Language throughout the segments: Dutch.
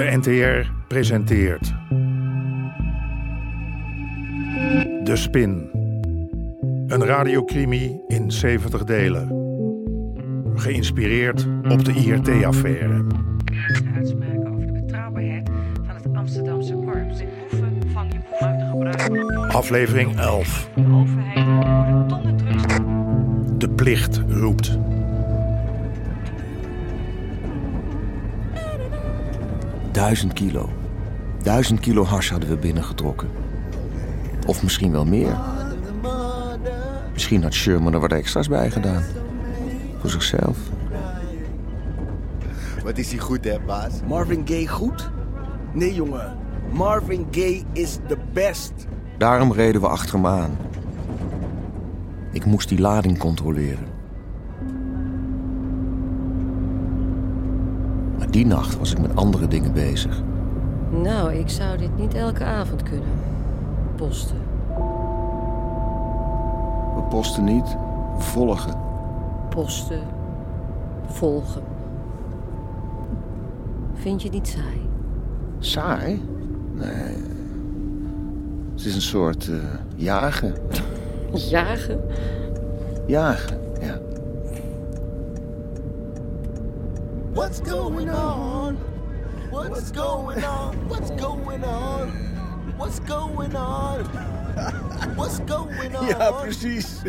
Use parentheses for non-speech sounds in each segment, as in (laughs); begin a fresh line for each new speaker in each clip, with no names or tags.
De NTR presenteert. De Spin. Een radiocrimi in 70 delen. Geïnspireerd op de IRT-affaire.
uitspraken over de betrouwbaarheid van het Amsterdamse korps. Boeven vang je de gebruik van de
Aflevering 11.
overheid worden tonnen drugs
De plicht roept.
Duizend kilo. Duizend kilo hash hadden we binnengetrokken. Of misschien wel meer. Misschien had Sherman er wat extra's bij gedaan. Voor zichzelf.
Wat is hij goed, hè, baas?
Marvin Gaye goed? Nee, jongen. Marvin Gaye is the best.
Daarom reden we achter hem aan. Ik moest die lading controleren. Die nacht was ik met andere dingen bezig.
Nou, ik zou dit niet elke avond kunnen. Posten.
We posten niet, we volgen.
Posten. Volgen. Vind je het niet saai?
Saai? Nee. Het is een soort eh, jagen. (laughs)
Jagen?
Jagen, ja.
What's going on? What's going on? What's going on? What's going on? What's going (laughs) on?
Ja, precies.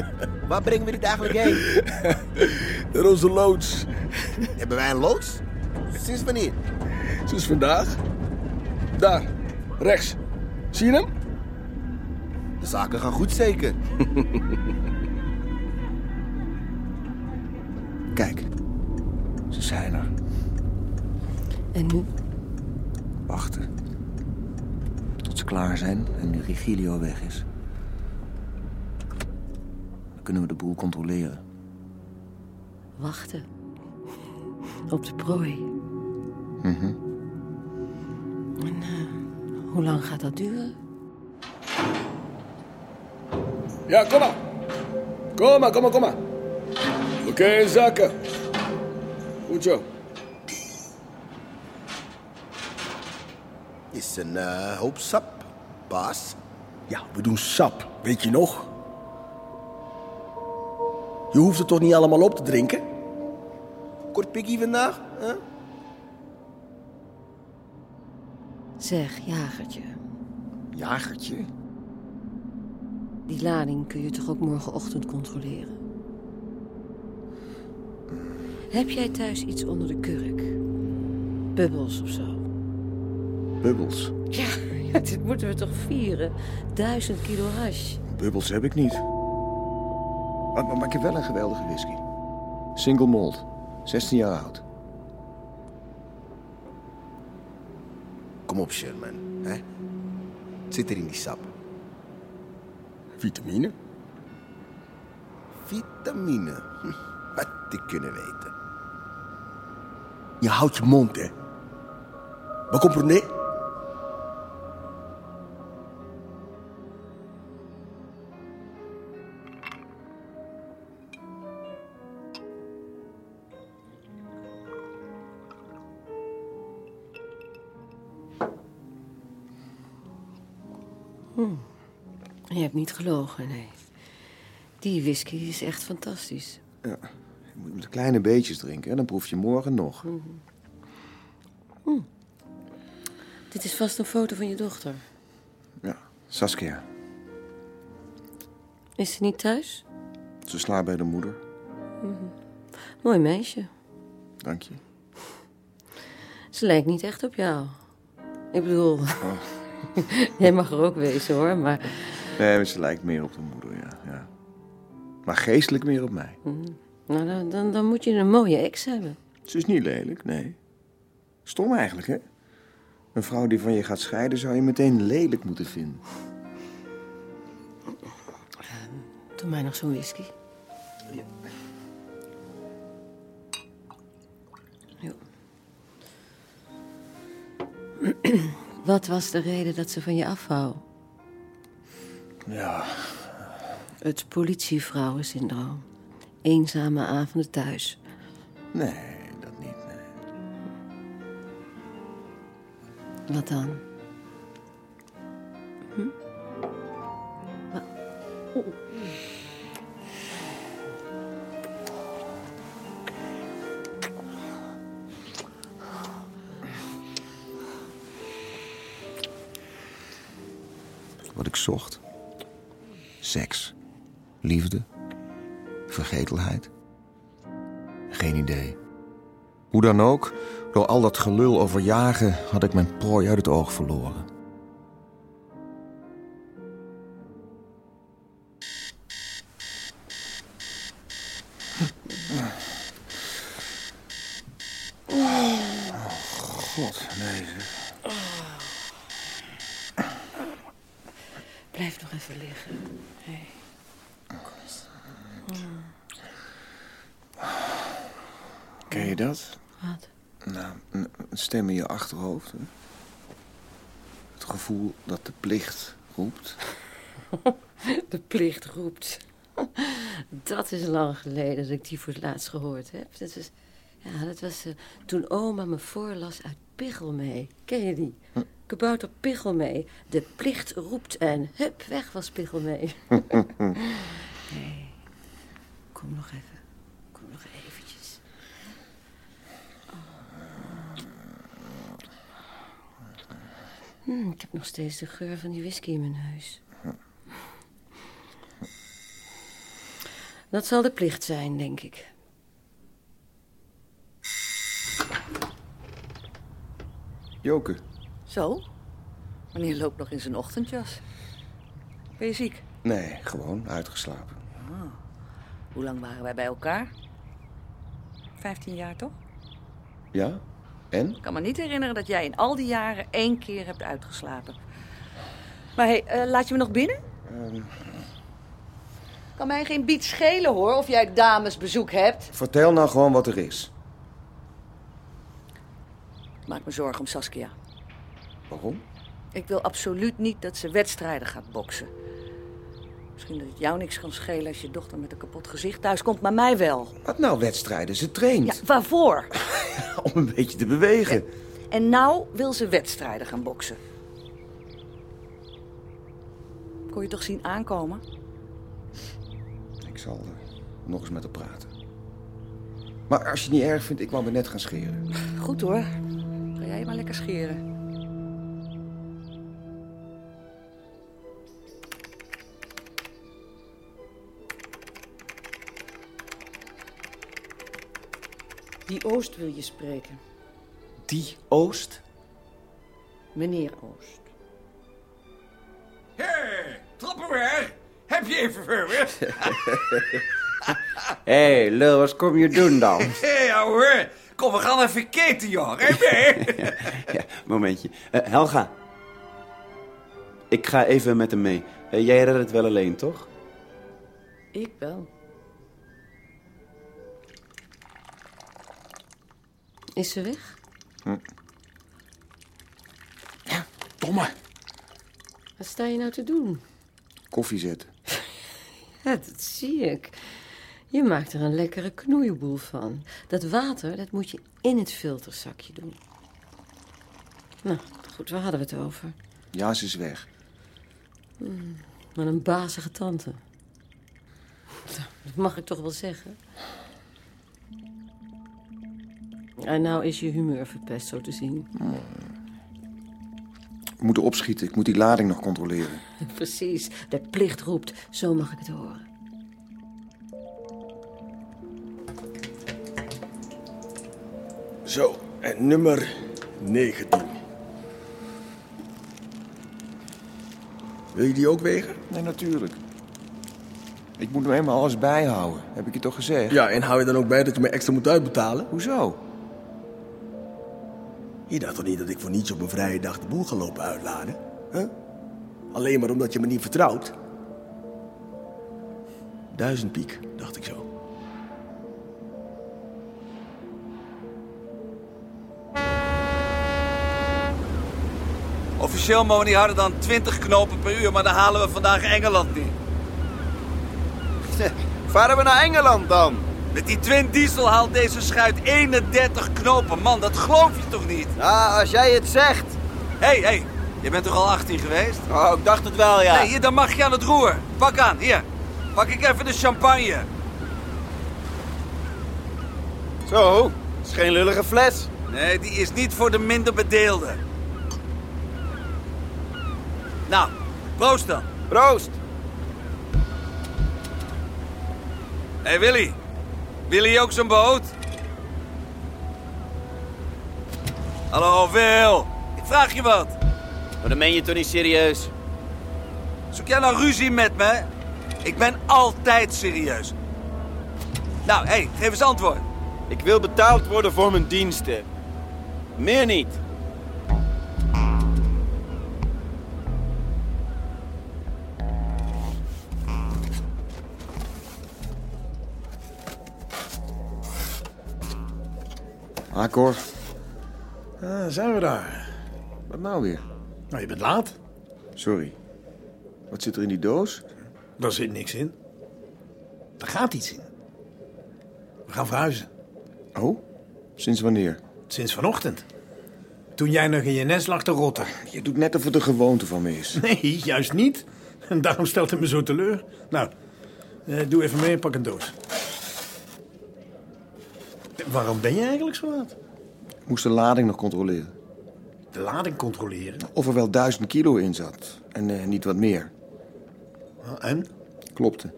Waar brengen we dit eigenlijk heen? (laughs)
Naar onze loods.
Hebben wij een loods? Sinds wanneer?
Sinds vandaag. Daar, rechts. Zie je hem?
De zaken gaan goed zeker. (laughs)
zijn er.
En nu?
Wachten. Tot ze klaar zijn en Rigilio weg is. Dan kunnen we de boel controleren.
Wachten. Op de prooi.
Mhm.
En eh, hoe lang gaat dat duren?
Ja, kom maar. Kom maar, kom maar, kom maar. Oké, zakken. Goed zo.
Is een eh, hoop sap, baas.
Ja, we doen sap, weet je nog? Je hoeft het toch niet allemaal op te drinken?
Kort pikkie vandaag, hè?
Zeg, jagertje.
Jagertje?
Die lading kun je toch ook morgenochtend controleren? Heb jij thuis iets onder de kurk? Bubbels of zo?
Bubbels.
Ja, (laughs) ja, dit moeten we toch vieren? Duizend kilo hash.
Bubbels heb ik niet. Maar, maar, maar ik heb wel een geweldige whisky. Single malt. 16 jaar oud.
Kom op, Sherman. Hè? Het zit er in die sap.
Vitamine.
Vitamine. Hm, Wat ik kunnen weten.
Je houdt je mond, hè. Wat komt er nee?
Je hebt niet gelogen, nee. Die whisky is echt fantastisch.
Ja. Moet met kleine beetjes drinken en dan proef je morgen nog.
Dit is vast een foto van je dochter.
Ja, Saskia.
Is ze niet thuis?
Ze slaapt bij de moeder.
Mooi meisje.
Dank je.
Ze lijkt niet echt op jou. Ik bedoel, (laughs) jij mag er ook wezen hoor, maar
Nee, maar ze lijkt meer op de moeder, ja. ja. Maar geestelijk meer op mij.
Nou, dan, dan, dan moet je een mooie ex hebben.
Ze is niet lelijk, nee. Stom eigenlijk, hè? Een vrouw die van je gaat scheiden zou je meteen lelijk moeten vinden.
Doe mij nog zo'n whisky. Jo. (clears throat) Wat was de reden dat ze van je afwou?
Ja,
Het politievrouwensyndroom. Eenzame avonden thuis.
nee, dat niet, nee.
Wat dan?
Wat ik zocht. Seks. Liefde. Vergetelheid. Geen idee. Hoe dan ook, door al dat gelul over jagen had ik mijn prooi uit het oog verloren. God, nee.
Blijf nog even liggen. Hey.
Ken je dat?
Wat?
Nou, een stem in je achterhoofd. Hè? Het gevoel dat de plicht roept. (laughs)
De plicht roept. (laughs) Dat is lang geleden dat ik die voor het laatst gehoord heb. Dat was, ja, dat was eh, toen oma me voorlas uit Pichelmee. Ken je die? Kabouter Pichelmee. De plicht roept en hup, weg was Pichelmee. (laughs) hey, kom nog even. Kom nog eventjes. Hmm, ik heb nog steeds de geur van die whisky in mijn neus. Dat zal de plicht zijn, denk ik.
Joke,
Zo? Meneer loopt nog in zijn ochtendjas. Ben je ziek?
nee, gewoon uitgeslapen.
Hoe lang waren wij bij elkaar? Vijftien jaar toch?
Ja? En?
Ik kan me niet herinneren dat jij in al die jaren één keer hebt uitgeslapen. Maar hé, hey, laat je me nog binnen? Kan mij geen biet schelen hoor, of jij damesbezoek hebt.
Vertel nou gewoon wat er is.
Ik maak me zorgen om Saskia.
Waarom?
Ik wil absoluut niet dat ze wedstrijden gaat boksen. Misschien dat het jou niks kan schelen als je dochter met een kapot gezicht thuis komt, maar mij wel.
Wat nou wedstrijden? Ze traint.
Ja, waarvoor? (laughs)
Om een beetje te bewegen.
En nou wil ze wedstrijden gaan boksen. Kon je toch zien aankomen?
Ik zal eh, nog eens met haar praten. Maar als je het niet erg vindt, ik wou me net gaan scheren.
Goed hoor. Ga jij maar lekker scheren.
Die Oost wil je spreken.
Die Oost?
Meneer Oost.
Hé, Trappenberg, heb je even verwerd? (laughs)
Hé, hey, lul, wat kom je doen dan? (laughs)
Hé, ouwe, kom, we gaan even keten, joh. Hé, mee? (laughs)
ja, momentje. Eh, Helga. Ik ga even met hem mee. Eh, jij redt het wel alleen, toch?
Ik wel. Is ze weg?
Domme.
Wat sta je nou te doen?
Koffie zetten. (laughs)
Ja, dat zie ik. Je maakt er een lekkere knoeienboel van. Dat water, dat moet je in het filterzakje doen. Nou, goed, waar hadden we het over?
Ja, ze is weg.
Wat een bazige tante. Dat mag ik toch wel zeggen. En nou is je humeur verpest, zo te zien.
We moeten opschieten. Ik moet die lading nog controleren. (laughs)
Precies, de plicht roept. Zo mag ik het horen.
Zo, en nummer 19. Wil je die ook wegen?
Nee, natuurlijk. Ik moet nou eenmaal alles bijhouden. Heb ik je toch gezegd?
Ja, en hou je dan ook bij dat je me extra moet uitbetalen?
Hoezo?
Je dacht toch niet dat ik voor niets op een vrije dag de boel ga lopen uitladen? Huh? Alleen maar omdat je me niet vertrouwt? Duizend piek, dacht ik zo.
Officieel mogen die harder dan 20 knopen per uur, maar dan halen we vandaag Engeland niet. (laughs)
Varen we naar Engeland dan?
Met die Twin Diesel haalt deze schuit 31 knopen. Man, dat geloof je toch niet?
Ja, als jij het zegt.
Hé, hey, hé. Hey. Je bent toch al 18 geweest?
Oh, ik dacht het wel, ja.
Nee, hier, dan mag je aan het roer. Pak aan, hier. Pak ik even de champagne.
Zo, is geen lullige fles.
Nee, die is niet voor de minder bedeelden. Nou, proost dan.
Proost.
Hé, hey, Willy. Willy ook zijn boot? Hallo, Wil. Ik vraag je wat.
Maar dan meen je toch niet serieus?
Zoek jij nou ruzie met me? Ik ben altijd serieus. Nou, hé, hey, geef eens antwoord.
Ik wil betaald worden voor mijn diensten. Meer niet.
Akkoord.
Ah, zijn we daar.
Wat nou weer?
Nou, je bent laat.
Sorry. Wat zit er in die doos?
Daar zit niks in. Er gaat iets in. We gaan verhuizen.
Oh? Sinds wanneer?
Sinds vanochtend. Toen jij nog in je nest lag te rotten.
Je doet net of het een gewoonte van me is. (laughs)
Nee, juist niet. En daarom stelt het me zo teleur. Nou, eh, doe even mee en pak een doos. Waarom ben je eigenlijk zo laat?
Ik moest de lading nog controleren.
De lading controleren.
Of er wel duizend kilo in zat. En eh, niet wat meer.
En?
Klopte.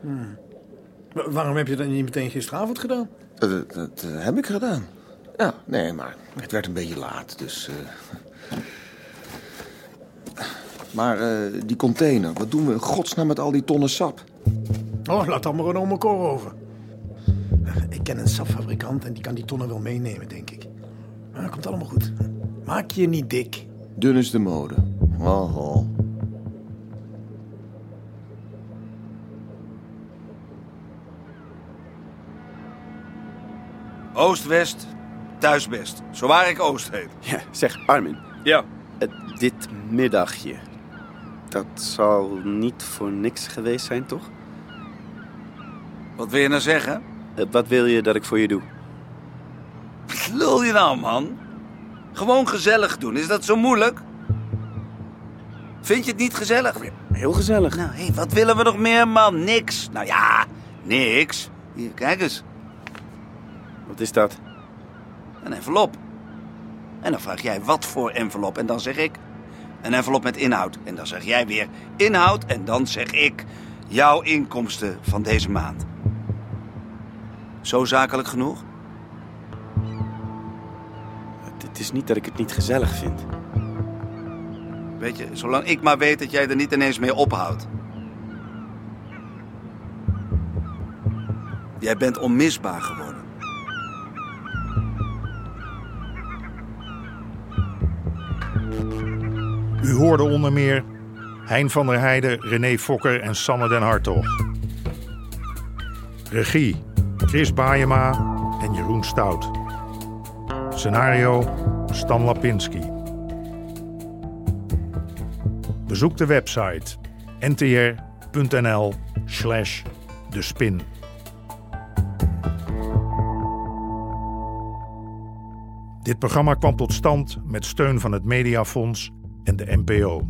Hmm. Wa- Waarom heb je dat niet meteen gisteravond gedaan?
Dat, dat- dat, eh, heb ik gedaan. Ja, nee, maar het werd een beetje laat, dus... eh. Maar eh, die container, wat doen we in godsnaam met al die tonnen sap?
Oh, laat dat maar een ome Cor over. Ik ken een sapfabrikant en die kan die tonnen wel meenemen, denk ik. Maar dat komt allemaal goed. Maak je niet dik.
Dun is de mode. Oh, oh.
Oost-West, thuis-best. Zo waar ik Oost heet.
Ja, zeg Armin.
Ja.
eh, dit middagje. Dat zal niet voor niks geweest zijn, toch?
Wat wil je nou zeggen?
Eh, wat wil je dat ik voor je doe?
Wat lul je nou, man? Gewoon gezellig doen. Is dat zo moeilijk? Vind je het niet gezellig?
Heel gezellig.
Nou, hé, wat willen we nog meer, man? Niks. Nou ja, niks. Hier, kijk eens.
Wat is dat?
Een envelop. En dan vraag jij wat voor envelop. En dan zeg ik een envelop met inhoud. En dan zeg jij weer inhoud. En dan zeg ik jouw inkomsten van deze maand. Zo zakelijk genoeg?
Het is niet dat ik het niet gezellig vind.
Weet je, zolang ik maar weet dat jij er niet ineens mee ophoudt. Jij bent onmisbaar geworden.
U hoorde onder meer Hein van der Heijden, René Fokker en Sanne den Hartog. Regie Chris Baayema en Jeroen Stout. Scenario Stan Lapinski. Bezoek de website ntr.nl slash de spin. Dit programma kwam tot stand met steun van het Mediafonds en de NPO.